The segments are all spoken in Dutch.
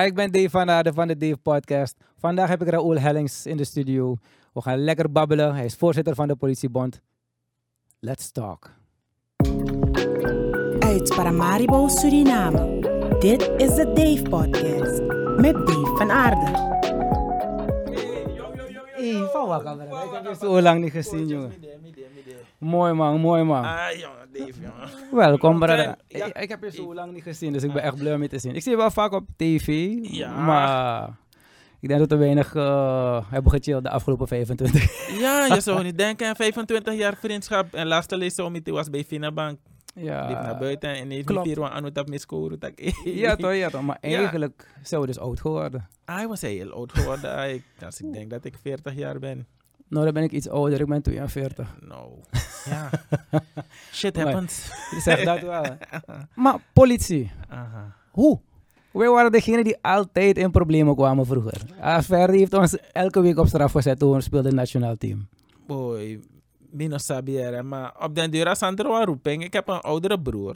Ik ben Dave van Aarde van de Dave Podcast. Vandaag heb ik Raoul Hellings in de studio. We gaan lekker babbelen. Hij is voorzitter van de politiebond. Let's talk. Uit Paramaribo, Suriname. Dit is de Dave Podcast. Met Dave van Aarde. Wat? Ik heb je zo lang niet gezien, jongen. Mooi man, mooi man. Ah, jongen, Dave, jongen. Welkom, brother. Ik, ik heb je zo lang niet gezien, dus ik ben echt blij om je te zien. Ik zie je wel vaak op tv, Ja. maar ik denk dat we weinig eh, hebben gechilled de afgelopen 25 Ja, je zou niet denken, 25 jaar vriendschap. En laatste lezen om het was bij Finabank. Ja, Liep naar buiten en heeft klopt. vier aan het miskoren. ja toch, ja toch. Maar Ja. eigenlijk zijn we dus oud geworden. Hij was heel oud geworden. Ik, als ik denk dat ik 40 jaar ben. Nou, dan ben ik iets ouder, ik ben 42. Nou, ja. Shit happens. Je zegt dat wel. Maar politie, Aha. hoe? Wij waren degene die altijd in problemen kwamen vroeger. Ferdi heeft ons elke week op straf gezet toen we speelden in het nationaal team. Boy, Mino Sabiere. Maar op den duur er wel roeping. Ik heb een oudere broer.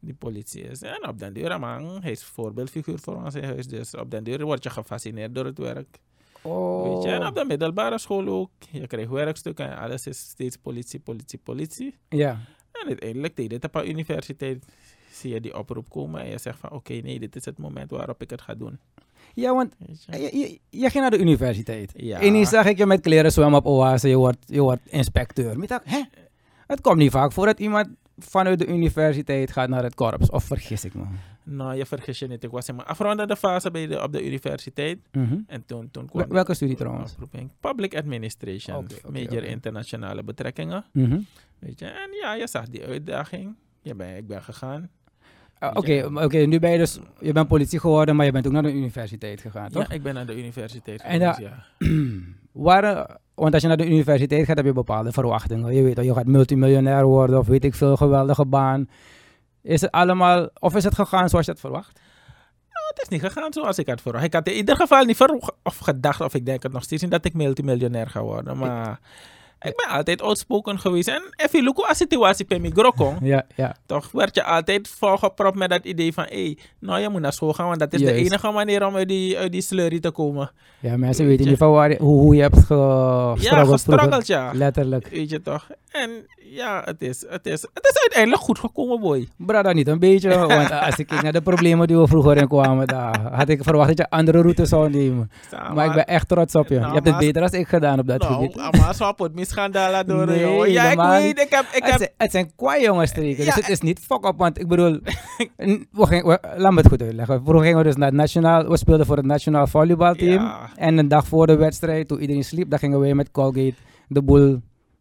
Die politie is. En op den duur, man, hij is voorbeeldfiguur voor ons in huis. Dus op den duur word je gefascineerd door het werk. Oh. Weet je? En op de middelbare school ook. Je krijgt werkstukken en alles is steeds politie, politie, politie. Ja. En uiteindelijk deed het op een universiteit. Zie je die oproep komen en je zegt van oké, nee, dit is het moment waarop ik het ga doen. Ja, want je? je, je, je ging naar de universiteit. Ja. En nu zag ik je met kleren zwemmen op oase, je wordt, je wordt inspecteur. Maar ik dacht, hè? Het komt niet vaak voor dat iemand vanuit de universiteit gaat naar het korps. Of vergis ik me? Nou, je vergis je niet. Ik was in mijn afrondende fase bij de, op de universiteit. Mhm. En toen, toen kwam welke studie trouwens? Public Administration. Major internationale betrekkingen. Mhm. Weet je, en ja, je zag die uitdaging. Ja, ben, ik ben gegaan. Ah, Oké, oké, nu ben je dus, je bent politie geworden, maar je bent ook naar de universiteit gegaan, toch? Ja, ik ben naar de universiteit geweest, ja- ja. Waren, want als je naar de universiteit gaat, heb je bepaalde verwachtingen. Je weet wel, je gaat multimiljonair worden of weet ik veel, geweldige baan. Is het allemaal, of is het gegaan zoals je het verwacht? Nou, het is niet gegaan zoals ik had verwacht. Ik had in ieder geval niet verwacht of gedacht, of ik denk het nog steeds niet, dat ik multimiljonair ga worden. Maar ik ben altijd outspoken geweest. En even look hoe situatie bij mij grokong. Ja, ja. Toch werd je altijd volgepropt met dat idee van, hé, nou je moet naar school gaan, want dat is de enige manier om uit die, uit die slurry te komen. Ja, mensen weten niet van waar, hoe, hoe je hebt Ja, gestruggeld vroeger. gestruggeld, ja. Letterlijk. Weet je toch? En ja, het is, het is, het is uiteindelijk goed gekomen, boy. Brada, niet een beetje. Want als ik kijk naar de problemen die we vroeger in kwamen, daar had ik verwacht dat je andere routes zou nemen. Maar ik ben echt trots op je. Nou, je hebt het beter dan ik gedaan op dat gebied. Nou, maar zo het misschandalen door Nee, jongen. Ja, ik weet, niet. ik heb, ik het, heb, zijn, het zijn kwaai jongens streken, Ja, dus het is niet fuck op, want ik bedoel, we gingen, we- laat me het goed uitleggen. Vroeger gingen we dus naar het nationaal, we speelden voor het nationaal volleybalteam. Ja. En een dag voor de wedstrijd, toen iedereen sliep, dan gingen we met Colgate de boel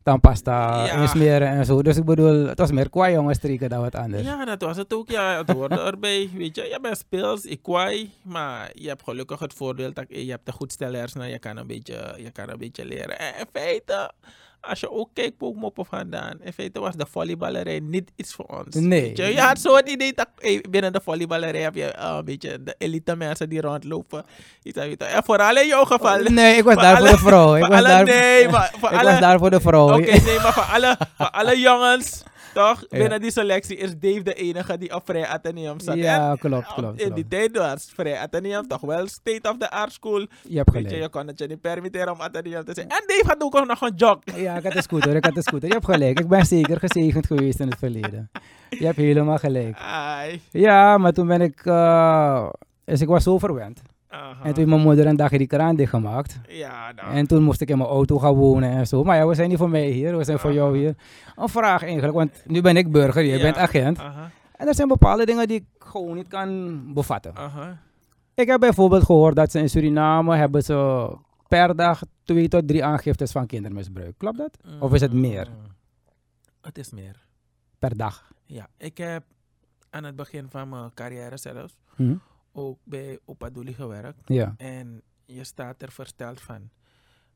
tandpasta Ja. insmeren en zo. Dus ik bedoel, het was meer kwaai jongens streken dan wat anders. Ja, dat was het ook. Ja, het hoorde erbij. Weet je, je bent speels, ik kwaai. Maar je hebt gelukkig het voordeel dat je hebt een goed stel hersenen. Je kan een beetje, je kan een beetje leren. En in feite, als je ook kijkt, ook moppen vandaan. In feite was de volleyballerij niet iets voor ons. Nee. Je, je had zo het idee dat hey, binnen de volleyballerij heb je eh, een beetje de elite mensen die rondlopen. Iets aan- En vooral in jouw geval. Nee, ik was Voor daar voor alle- de vrouw. Ik was alle- daar, nee, maar voor ik alle- was daar voor de vrouw. Oké, nee, maar voor alle, voor alle jongens, toch? Binnen die selectie is Dave de enige die op Vrij Atheneum zat. Ja, klopt, op- klopt, In die tijd was Vrij Atheneum toch wel state of the art school. Je hebt je, gelijk. je kon het je niet permitteren om Atheneum te zijn. En Dave had ook nog een jog. Ja, ik had een scooter, ik had een scooter. Je hebt gelijk. Ik ben zeker gezegend geweest in het verleden. Je hebt helemaal gelijk. Ja, maar toen ben ik... eh, dus ik was zo verwend. Aha. En toen heeft mijn moeder een dagje die kraan dichtgemaakt. Ja, nou. En toen moest ik in mijn auto gaan wonen en zo. Maar ja, we zijn niet voor mij hier, we zijn voor jou hier. Een vraag eigenlijk, want nu ben ik burger, jij Ja. bent agent. Aha, En er zijn bepaalde dingen die ik gewoon niet kan bevatten. aha. Ik heb bijvoorbeeld gehoord dat ze in Suriname hebben ze per dag twee tot drie aangiftes van kindermisbruik. Klopt dat? Of is het meer? Mm. Het is meer. Per dag. Ja, ik heb aan het begin van mijn carrière zelfs Hm? Ook bij Opaduli gewerkt. Ja. En je staat er versteld van.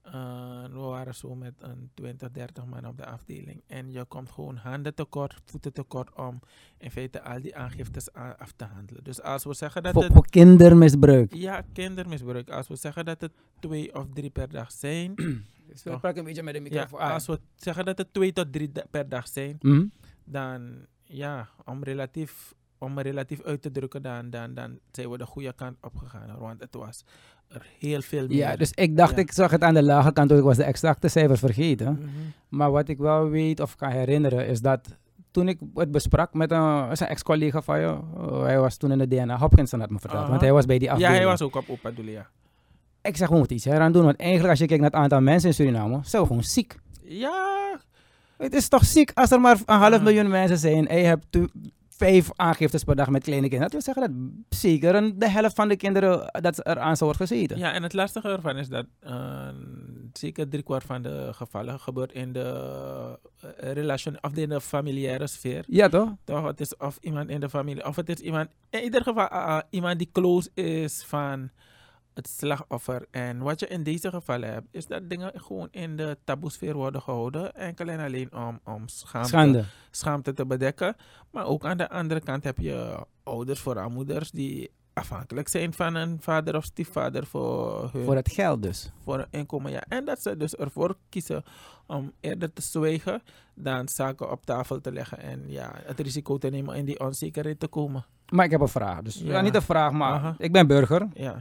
Eh, we waren zo met een 20, 30 man op de afdeling. En je komt gewoon handen tekort, voeten tekort om in feite al die aangiftes af te handelen. Dus als we zeggen dat Voor, het... voor kindermisbruik. Ja, kindermisbruik. Als we zeggen dat het twee of drie per dag zijn. Dus we praten een beetje met de microfoon. Als we zeggen dat het twee tot drie per dag zijn. Hm? Dan ja, om relatief om me relatief uit te drukken, dan, dan, dan zijn we de goede kant opgegaan. Want het was er heel veel meer. Ja, dus ik dacht, Ja. ik zag het aan de lage kant, want ik was de exacte cijfers vergeten. Mhm. Maar wat ik wel weet of kan herinneren is dat toen ik het besprak met een, ex-collega van je, uh, hij was toen in de DNA, Hopkinson had me verteld, want hij was bij die Ja, afdeling. hij was ook op Opa ja. Ik zeg, we moeten iets eraan doen, want eigenlijk als je kijkt naar het aantal mensen in Suriname, zijn we gewoon ziek. Ja, Het is toch ziek als er maar een half Ja. miljoen mensen zijn en je hebt vijf aangiftes per dag met kleine kinderen. Dat wil zeggen dat zeker een, de helft van de kinderen eh, dat er aan zou worden gezeten. ja, en het lastige ervan is dat eh, zeker driekwart van de gevallen gebeurt in de uh, relation, of in de familiaire sfeer. Ja, toch? Toch, het is of iemand in de familie, of het is iemand, in ieder geval iemand die close is van het slachtoffer. En wat je in deze gevallen hebt, is dat dingen gewoon in de taboesfeer worden gehouden. Enkel en alleen om, om schaamte, Schande. schaamte te bedekken. Maar ook aan de andere kant heb je ouders, vooral moeders, die afhankelijk zijn van een vader of stiefvader voor hun Voor het geld dus. voor een inkomen. Ja. En dat ze dus ervoor kiezen om eerder te zwijgen dan zaken op tafel te leggen en ja, het risico te nemen in die onzekerheid te komen. Maar ik heb een vraag. Dus ja. Ja. niet een vraag, maar Aha. ik ben burger. Ja.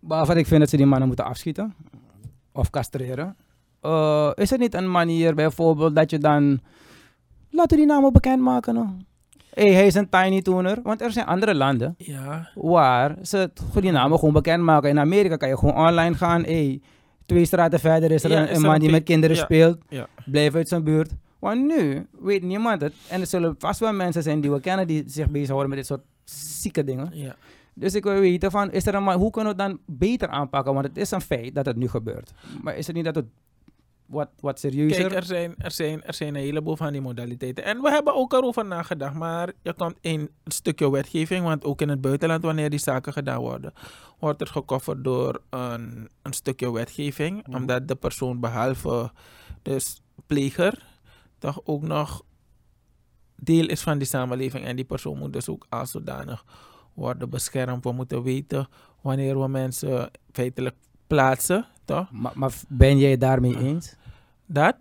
Behalve ik vind dat ze die mannen moeten afschieten. Of castreren. Eh, is er niet een manier bijvoorbeeld dat je dan... Laten we die namen bekendmaken. No? hey, hij is een tiny tuner. Want er zijn andere landen Ja. waar ze die namen gewoon bekendmaken. In Amerika kan je gewoon online gaan. Hey, twee straten verder is er Ja, een, is een man die met kinderen ja. speelt. Blijf uit zijn buurt. Want nu weet niemand het. En er zullen vast wel mensen zijn die we kennen die zich bezighouden met dit soort zieke dingen. Dus ik wil weten van, is er een, hoe kunnen we het dan beter aanpakken? Want het is een feit dat het nu gebeurt. Maar is het niet dat het wat, wat serieuzer... Kijk, er zijn, er, zijn, er zijn een heleboel van die modaliteiten. En we hebben ook erover nagedacht. Maar je komt in een stukje wetgeving. Want ook in het buitenland, wanneer die zaken gedaan worden, wordt er gekofferd door een, een stukje wetgeving. Mhm. Omdat de persoon behalve dus pleger, toch ook nog deel is van die samenleving. En die persoon moet dus ook als zodanig worden beschermd. We moeten weten wanneer we mensen feitelijk plaatsen. Toch? maar, maar ben jij daarmee eens? Dat?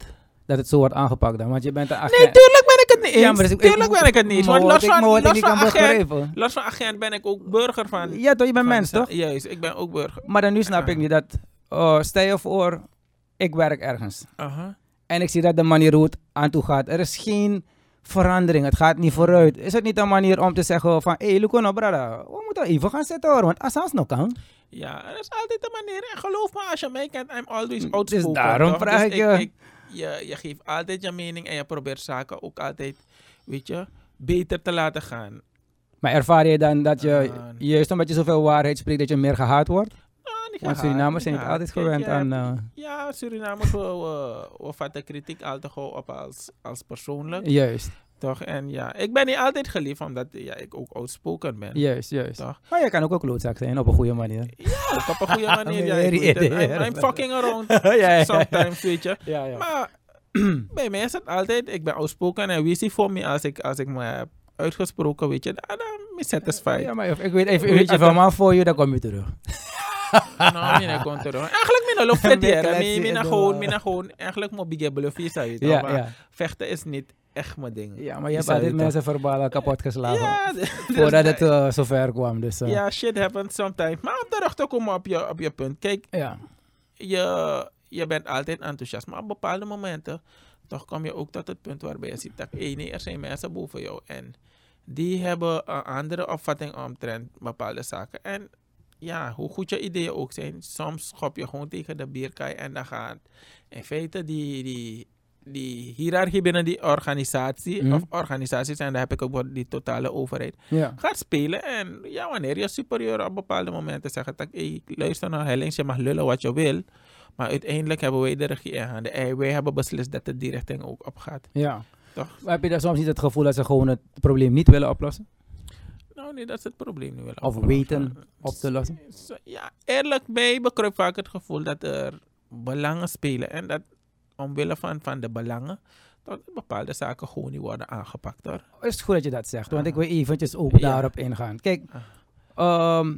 Dat het zo wordt aangepakt dan? Want je bent een agent. Nee, tuurlijk ben ik het niet eens. Ja, maar dus ik- tuurlijk ben ik het niet eens. Want los van, los van agent, los van agent ben ik ook burger van... Ja, toch? Je bent mens, toch? Juist, ik ben ook burger. Maar dan nu snap ik niet dat... oh, stel je voor, ik werk ergens. Aha. En ik zie dat de manier hoe het aan toe gaat. Er is geen verandering. Het gaat niet vooruit. Is het niet een manier om te zeggen van... Hé, hey, Luco, no, brada. We moeten even gaan zitten hoor. Want als het nog kan... Ja, er is altijd een manier. En geloof me, als je mij kent, I'm always Dus outspoken. daarom toch? vraag Dus ik je. je, je geeft altijd je mening en je probeert zaken ook altijd, weet je, beter te laten gaan. Maar ervaar je dan dat je, Ah. juist omdat je zoveel waarheid spreekt, dat je meer gehaat wordt? Niet Want Surinamers zijn niet altijd gewend aan... hebt- eh, Ja, Surinamers, we, we, we vatten kritiek altijd gewoon op als, als persoonlijk. juist, Toch? En ja, ik ben niet altijd geliefd, omdat ja, ik ook outspoken ben. juist, juist. Toch? Maar je kan ook een klootzak zijn, op een goede manier. Ja, ook op een goede manier. Ja, ik. I'm, I'm fucking around ja, ja, sometimes, weet je. ja, ja. Maar bij mij is het altijd, ik ben outspoken en wie is die voor me als ik, als ik me heb uitgesproken, weet je, dan ben ik satisfied. Ja, maar ik weet even, Weet je je, van maar voor je, dan kom je terug. Nou, mina er Eigenlijk mina loop in Mina gewoon, wa- mina gewoon, eigenlijk moet ik is uit. Ja, vechten is niet echt mijn ding. ja, maar je hebt altijd mensen verbaal kapot geslagen. Ja, dus- Voordat het eh, zover kwam. Dus, eh, ja, shit happens sometimes. Maar om terug te komen op je, op je punt. Kijk, ja. je, je bent altijd enthousiast, maar op bepaalde momenten toch kom je ook tot het punt waarbij je ziet dat hey, nee, er zijn mensen boven jou en die hebben een andere opvatting omtrent bepaalde zaken. En ja, hoe goed je ideeën ook zijn, soms schop je gewoon tegen de bierkaai en dan gaat in feite die, die, die hiërarchie binnen die organisatie, Mhm. of organisaties, en daar heb ik ook die totale overheid, ja. gaat spelen. En ja, wanneer je superieur op bepaalde momenten zegt, dat hey, luister nou Hellings, je mag lullen wat je wil. Maar uiteindelijk hebben wij de regie in handen. En wij hebben beslist dat het die richting ook opgaat. ja. Toch? Maar heb je dan soms niet het gevoel dat ze gewoon het probleem niet willen oplossen? Nou, nee, dat is het probleem nu wel. Of weten op te lossen? Ja, eerlijk, bij bekruipt vaak het gevoel dat er belangen spelen. En dat omwille van, van de belangen, dat bepaalde zaken gewoon niet worden aangepakt hoor. is het goed dat je dat zegt, want Ah. ik wil eventjes ook daarop ingaan. Kijk, ehm,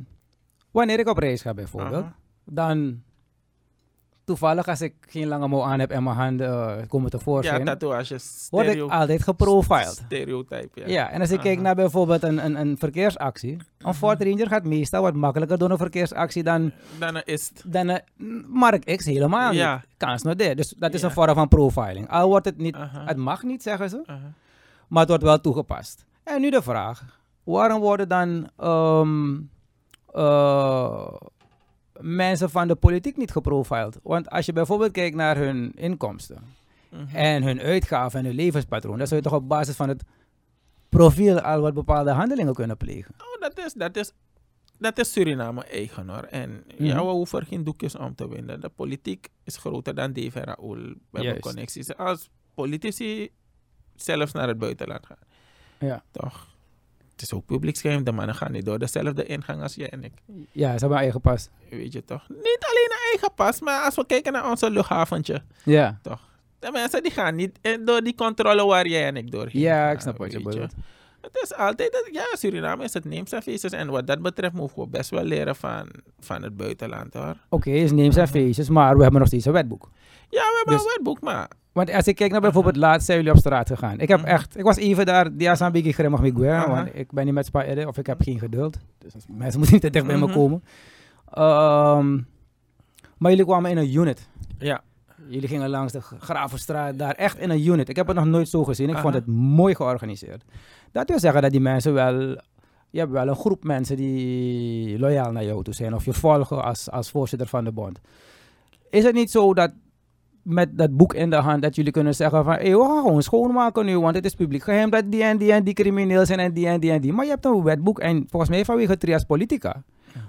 wanneer ik op reis ga bijvoorbeeld, Aha. dan... toevallig als ik geen lange mouw aan heb en mijn handen eh, komen Ja, tevoorschijn, tatoeages. word ik altijd geprofiled. Stereotype, ja. Ja, en als ik kijk naar bijvoorbeeld een, een, een verkeersactie, een Ford Ranger gaat meestal wat makkelijker door een verkeersactie dan, Dan is het... dan een Mark X helemaal Ja. niet. Kans nog dit. Dus dat is Ja. een vorm van profiling. Al wordt het niet, het mag niet zeggen ze, maar het wordt wel toegepast. En nu de vraag, waarom worden dan ehm, eh, mensen van de politiek niet geprofiled? Want als je bijvoorbeeld kijkt naar hun inkomsten Mhm. en hun uitgaven en hun levenspatroon, dan zou je toch op basis van het profiel al wat bepaalde handelingen kunnen plegen. Oh, dat is, dat is, dat is Suriname eigen hoor. En Mhm. ja, we hoeven geen doekjes om te winnen. De politiek is groter dan Dave en Raoul. We hebben connecties. Als politici zelfs naar het buitenland gaan. Ja. Toch? Het is ook publiek scherm. De mannen gaan niet door dezelfde ingang als jij en ik. Ja, ze hebben eigen pas. Weet je toch? Niet alleen een eigen pas, maar als we kijken naar onze luchthaventje. Ja, De mensen die gaan niet eh, door die controle waar jij en ik doorheen. ja gaan, ik snap wat je bedoelt. Het is altijd, dat- ja, Suriname is het neems en feestjes. En wat dat betreft mogen we best wel leren van, van het buitenland hoor. Oké, dus neem zijn feestjes, maar we hebben nog steeds een wetboek. Ja, we hebben Dus- een wetboek, maar Want als ik kijk naar bijvoorbeeld laatst zijn jullie op straat gegaan. Ik heb Mhm. echt, ik was even daar, die een beetje grimmig met Gwen, want ik ben niet met Spa of ik heb geen geduld. Dus mensen moeten niet te dicht bij me Mhm. komen. Ehm, maar jullie kwamen in een unit. ja. Jullie gingen langs de Gravenstraat, daar echt in een unit. Ik heb het nog nooit zo gezien. Ik vond het mooi georganiseerd. Dat wil zeggen dat die mensen wel... Je hebt wel een groep mensen die loyaal naar jou toe zijn. Of je volgen als, als voorzitter van de bond. Is het niet zo dat met dat boek in de hand... dat jullie kunnen zeggen van... Hey, we gaan gewoon schoonmaken nu, want het is publiek geheim... dat die en die en die crimineel zijn en die en die en die. Maar je hebt een wetboek en volgens mij vanwege trias politica...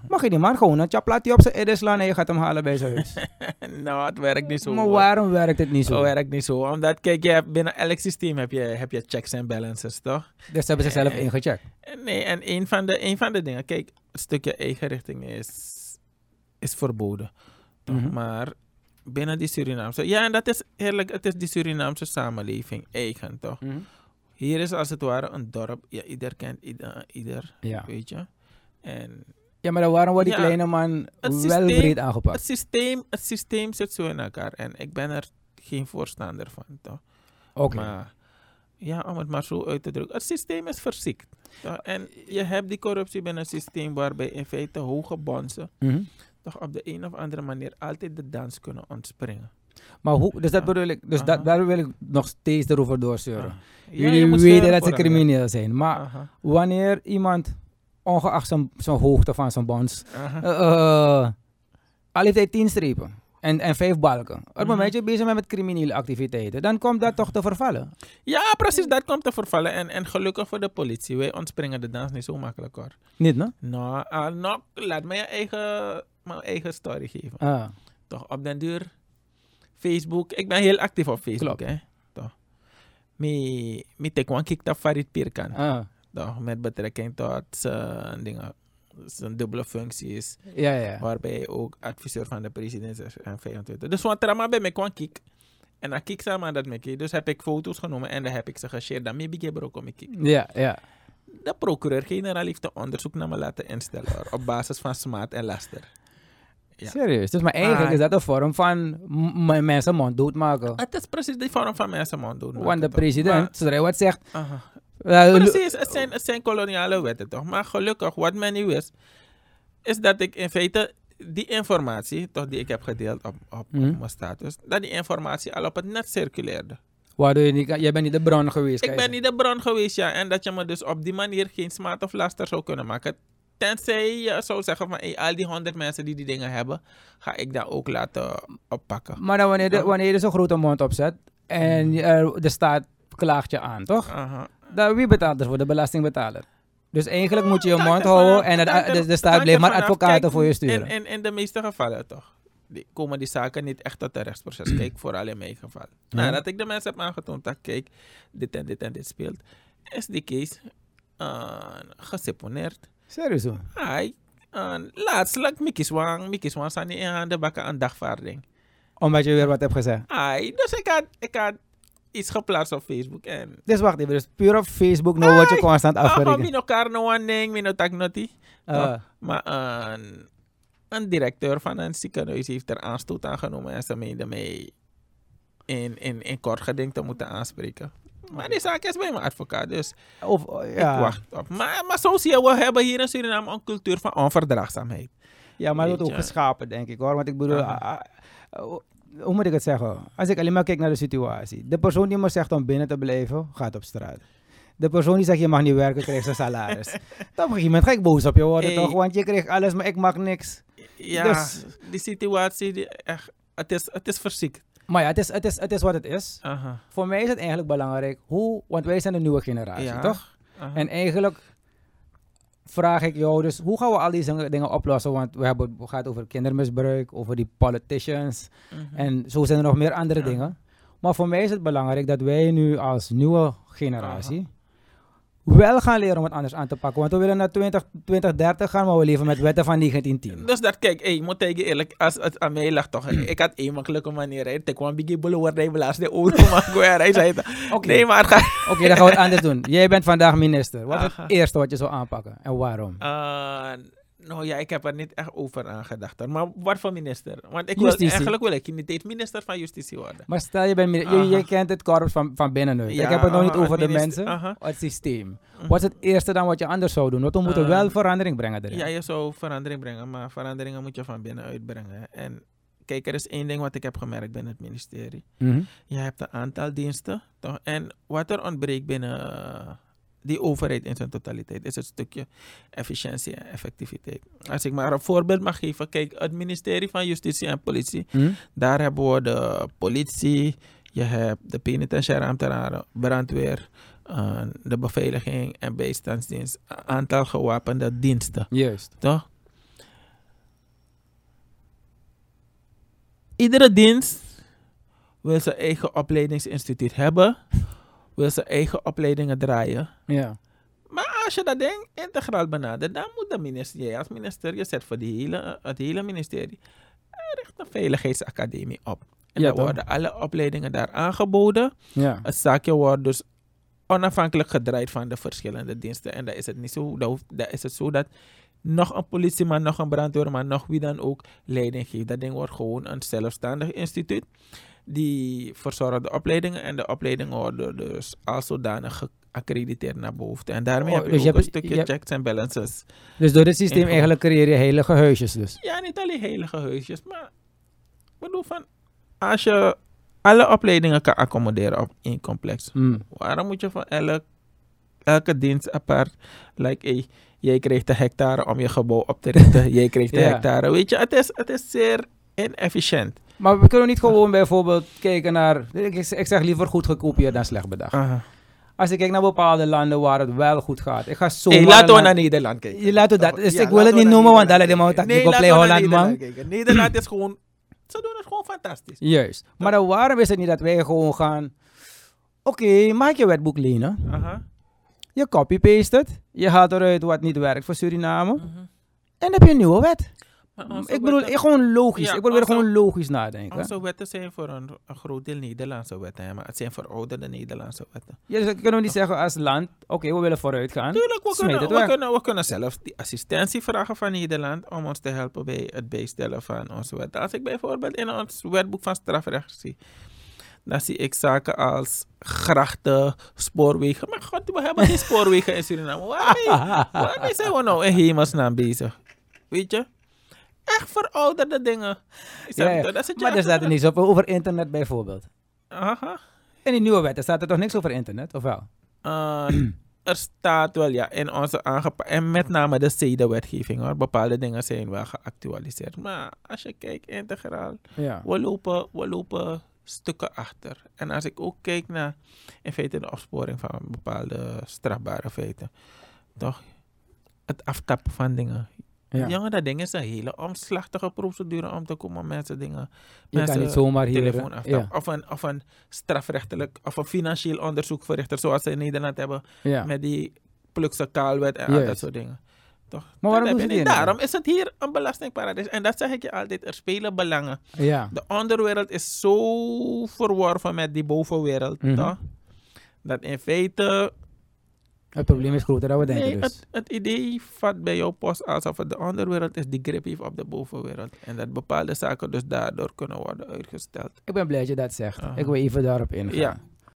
mag je die man gewoon een chaplatie op zijn edden slaan... en je gaat hem halen bij zijn huis. nou, het werkt niet zo. maar waarom werkt het niet Zo zo? werkt niet zo. Omdat, kijk, je hebt, binnen elk systeem heb je, heb je checks en balances, toch? Dus ze hebben zichzelf Eh, ingecheckt. Nee, en een van de, een van de dingen, kijk, het stukje eigen richting is, is verboden. toch? Mhm. Maar binnen die Surinaamse, ja, en dat is eerlijk, het is die Surinaamse samenleving eigen, toch? Hier is als het ware een dorp, ja, ieder kent ieder, ieder Ja. weet je. En ja, maar dan waarom wordt die Ja, kleine man het wel systeem- breed het aangepakt? systeem, het systeem zit zo in elkaar en ik ben er geen voorstander van, toch? Oké. Maar ja, om het maar zo uit te drukken. Het systeem is verziekt. En je hebt die corruptie binnen een systeem waarbij in feite hoge bonzen Mhm. Toch op de een of andere manier altijd de dans kunnen ontspringen. Maar hoe, dus dat bedoel ik, dus dat, daar wil ik nog steeds erover je Jullie weten dat ze crimineel zijn, maar wanneer iemand, ongeacht zijn, hoogte van zijn bonds, eh, eh, al heeft hij tien strepen en, en vijf balken. Op het Mhm. moment dat je bezig bent met criminele activiteiten, dan komt dat toch te vervallen. Ja, precies, dat komt te vervallen. En, en gelukkig voor de politie, wij ontspringen de dans niet zo makkelijk hoor. Niet, no? Nou, ah, nou laat me je eigen, mijn eigen story geven. Ah, Toch, op den duur, Facebook, ik ben heel actief op Facebook, Klopt. hè. Toch. Mi, mi tekwan kik op Farid Pirkan. ah, toch, met betrekking tot zijn, dingen, zijn dubbele functies, ja, ja. waarbij hij ook adviseur van de president is en 25. Dus wat er maar bij me kwam kik. En dan kik samen dat me kijk. Dus heb ik foto's genomen en dan heb ik ze geshared. Dan heb ik ook om kijk. Ja, ja. De procureur-generaal heeft een onderzoek naar me laten instellen op basis van smaad en laster. Ja. Serieus. Dus maar eigenlijk Ah. is dat een vorm van mensen mond doodmaken. Het is precies die vorm van mensen man doen. Want de president, zodra hij wat zegt, eh, Precies, het zijn, het zijn koloniale wetten toch. Maar gelukkig, wat men niet wist, is dat ik in feite die informatie, toch die ik heb gedeeld op, op, op Mhm. mijn status, dat die informatie al op het net circuleerde. waardoor je niet jij bent niet de bron geweest. Ik ben niet de bron geweest, ja. En dat je me dus op die manier geen smaad of laster zou kunnen maken. Tenzij je zou zeggen van, hey, al die honderd mensen die die dingen hebben, ga ik dat ook laten oppakken. Maar dan wanneer, de, wanneer je zo'n grote mond opzet en je- er- de staat klaagt je aan, toch? Dan, wie betaalt ervoor? De belastingbetaler. Dus eigenlijk moet je je mond houden en het- de, de staat blijft maar advocaten voor je sturen. In, in, in de meeste gevallen toch. Die, komen die zaken niet echt tot een rechtsproces. Kijk, vooral in mijn geval. Nadat ik de mensen heb aangetoond dat, kijk, dit en dit en dit speelt, is die case uh, geseponeerd. Serieus hoor. Uh, laatstelijk, Mickey Swang, Mickey staan niet in handen bakken aan dagvaarding. Omdat je weer wat hebt gezegd. Ai, dus ik had, ik had iets geplaatst op Facebook en... Dus wacht even, dus puur op Facebook nou word je constant Ah, afgerekend. no carno one ding, mi no tag noti. Ah, Maar een directeur van een ziekenhuis heeft er aanstoot aan genomen en ze meende mij in, in, in kort geding te moeten aanspreken. Maar die zaak is bij mijn advocaat, dus Of, eh, ja. ik wacht op. Maar, maar zo zie je, we hebben hier in Suriname een cultuur van onverdraagzaamheid. Ja, maar dat wordt ook geschapen, denk ik hoor. Want ik bedoel, ah, ah, oh, hoe moet ik het zeggen? Als ik alleen maar kijk naar de situatie. De persoon die me zegt om binnen te blijven, gaat op straat. De persoon die zegt je mag niet werken, krijgt zijn salaris. Dan op een gegeven moment ga ik boos op je worden Hey. toch? Want je krijgt alles, maar ik mag niks. Ja, Dus- die situatie, die echt, het, is, het is verziekt. Maar ja, het is, het is, het is wat het is. Voor mij is het eigenlijk belangrijk hoe, want wij zijn de nieuwe generatie, Ja. toch? En eigenlijk vraag ik jou dus, hoe gaan we al deze dingen oplossen? Want we hebben het gaat over kindermisbruik, over die politicians. Mhm. En zo zijn er nog meer andere dingen. Maar voor mij is het belangrijk dat wij nu als nieuwe generatie wel gaan leren om het anders aan te pakken. Want we willen naar 20, 2030 gaan, maar we leven met wetten van 1910. Dus dat, kijk, hey, ik moet tegen eerlijk, als het aan mij lag toch, ik had één makkelijke manier, hè. ik kwam biggie bullen waar hij blaast de oren, maar hij zei, Oké, nee, maar het gaat, Oké, dan gaan we het anders doen. Jij bent vandaag minister. Wat is het eerste wat je zou aanpakken en waarom? Eh, nou ja, ik heb er niet echt over nagedacht, hoor. maar wat voor minister? Want ik wil, eigenlijk wil ik niet minister van Justitie worden. Maar stel je bent minister, je, kent het korps van, van binnenuit. Ja, ik heb het nog niet over de mensen, aha. het systeem. Mhm. Wat is het eerste dan wat je anders zou doen? Want we moeten Eh, wel verandering brengen erin. Ja, je zou verandering brengen, maar veranderingen moet je van binnenuit brengen. En kijk, er is één ding wat ik heb gemerkt binnen het ministerie. Mhm. Je hebt een aantal diensten, toch? En wat er ontbreekt binnen eh, die overheid in zijn totaliteit is het stukje efficiëntie en effectiviteit. Als ik maar een voorbeeld mag geven, kijk, het ministerie van Justitie en Politie, Mhm. daar hebben we de politie, je hebt de penitentiaire ambtenaren, brandweer, eh, de beveiliging en bijstandsdienst, een aantal gewapende diensten, Juist. toch? Iedere dienst wil zijn eigen opleidingsinstituut hebben, wil zijn eigen opleidingen draaien. Ja. Maar als je dat ding integraal benadert, dan moet de minister, jij als minister, je zet voor die hele, het hele ministerie, er richt een veiligheidsacademie op. En Ja, dan worden alle opleidingen daar aangeboden. Ja. Het zaakje wordt dus onafhankelijk gedraaid van de verschillende diensten. En dan is het niet zo, hoeft- dan is het zo dat nog een politieman, nog een brandweerman, nog wie dan ook leiding geeft. Dat ding wordt gewoon een zelfstandig instituut. Die verzorgt de opleidingen en de opleidingen worden dus als zodanig geaccrediteerd naar boven. En daarmee Oh, heb je dus ook je een hebt- stukje hebt- checks en balances. Dus door dit systeem eigenlijk creëer je heilige huisjes dus. Ja, niet alleen heilige huisjes, maar ik bedoel van, als je alle opleidingen kan accommoderen op één complex, Mm. waarom moet je van elk, elke dienst apart, like, hey, jij krijgt de hectare om je gebouw op te richten, jij krijgt de Ja. hectare, weet je, het is, het is zeer inefficiënt. Maar we kunnen niet gewoon bijvoorbeeld kijken naar... Ik, ik zeg liever goed gekopieerd dan slecht bedacht. Als ik kijk naar bepaalde landen waar het wel goed gaat. Ik ga zo... Hey, laten we naar Nederland kijken. Je laat het dat. Dus Ja, ik wil laten het niet noemen, want Nee, play laten we naar Holland, man. Nederland is gewoon, ze doen het gewoon fantastisch. Juist. Maar dan waarom is het niet dat wij gewoon gaan... Oké, maak je wetboek lenen. Aha. Je copy-paste het. Je haalt eruit wat niet werkt voor Suriname. Mhm. En dan heb je een nieuwe wet. Ik bedoel, wetten- ik gewoon logisch. Ja, ik probeer onze- gewoon logisch nadenken. Onze wetten zijn voor een, een groot deel Nederlandse wetten, maar het zijn verouderde Nederlandse wetten. Ja, dus kunnen we niet zeggen als land... Oké, we willen vooruit gaan. Tuurlijk, we kunnen, we, kunnen, we kunnen zelfs die assistentie vragen van Nederland om ons te helpen bij het bijstellen van onze wet. Als ik bijvoorbeeld in ons wetboek van strafrecht zie, dan zie ik zaken als grachten, spoorwegen. Maar god, we hebben geen spoorwegen in Suriname. Waarmee, waarmee zijn we nou in hemelsnaam bezig? Weet je? Echt verouderde dingen. Ja, ja. dat zit je Maar er staat er niets op over internet bijvoorbeeld. Aha. In die nieuwe wetten staat er toch niks over internet, of wel? Uh, er staat wel ja in onze aangepakt. En met name de CEDA-wetgeving hoor. Bepaalde dingen zijn wel geactualiseerd. Maar als je kijkt integraal, Ja. we lopen, we lopen stukken achter. En als ik ook kijk naar in feite de opsporing van bepaalde strafbare feiten. Toch? Het aftappen van dingen. Ja. Jongen, dat ding is een hele omslachtige procedure om te komen met mensen dingen. Je kan niet zomaar hier... Ja. Of, een, of een strafrechtelijk of een financieel onderzoek verrichten zoals ze in Nederland hebben ja. met die plukse kaalwet en al dat soort dingen. Toch? Maar Dat je? Daarom is het hier een belastingparadijs. En dat zeg ik je altijd, er spelen belangen. ja. De onderwereld is zo verworven met die bovenwereld. Mhm. toch? Dat in feite Het probleem is groter dan we denken Nee, dus. het, het idee vat bij jou post alsof het de onderwereld is die grip heeft op de bovenwereld. En dat bepaalde zaken dus daardoor kunnen worden uitgesteld. Ik ben blij dat je dat zegt. Ik wil even daarop ingaan. Ja.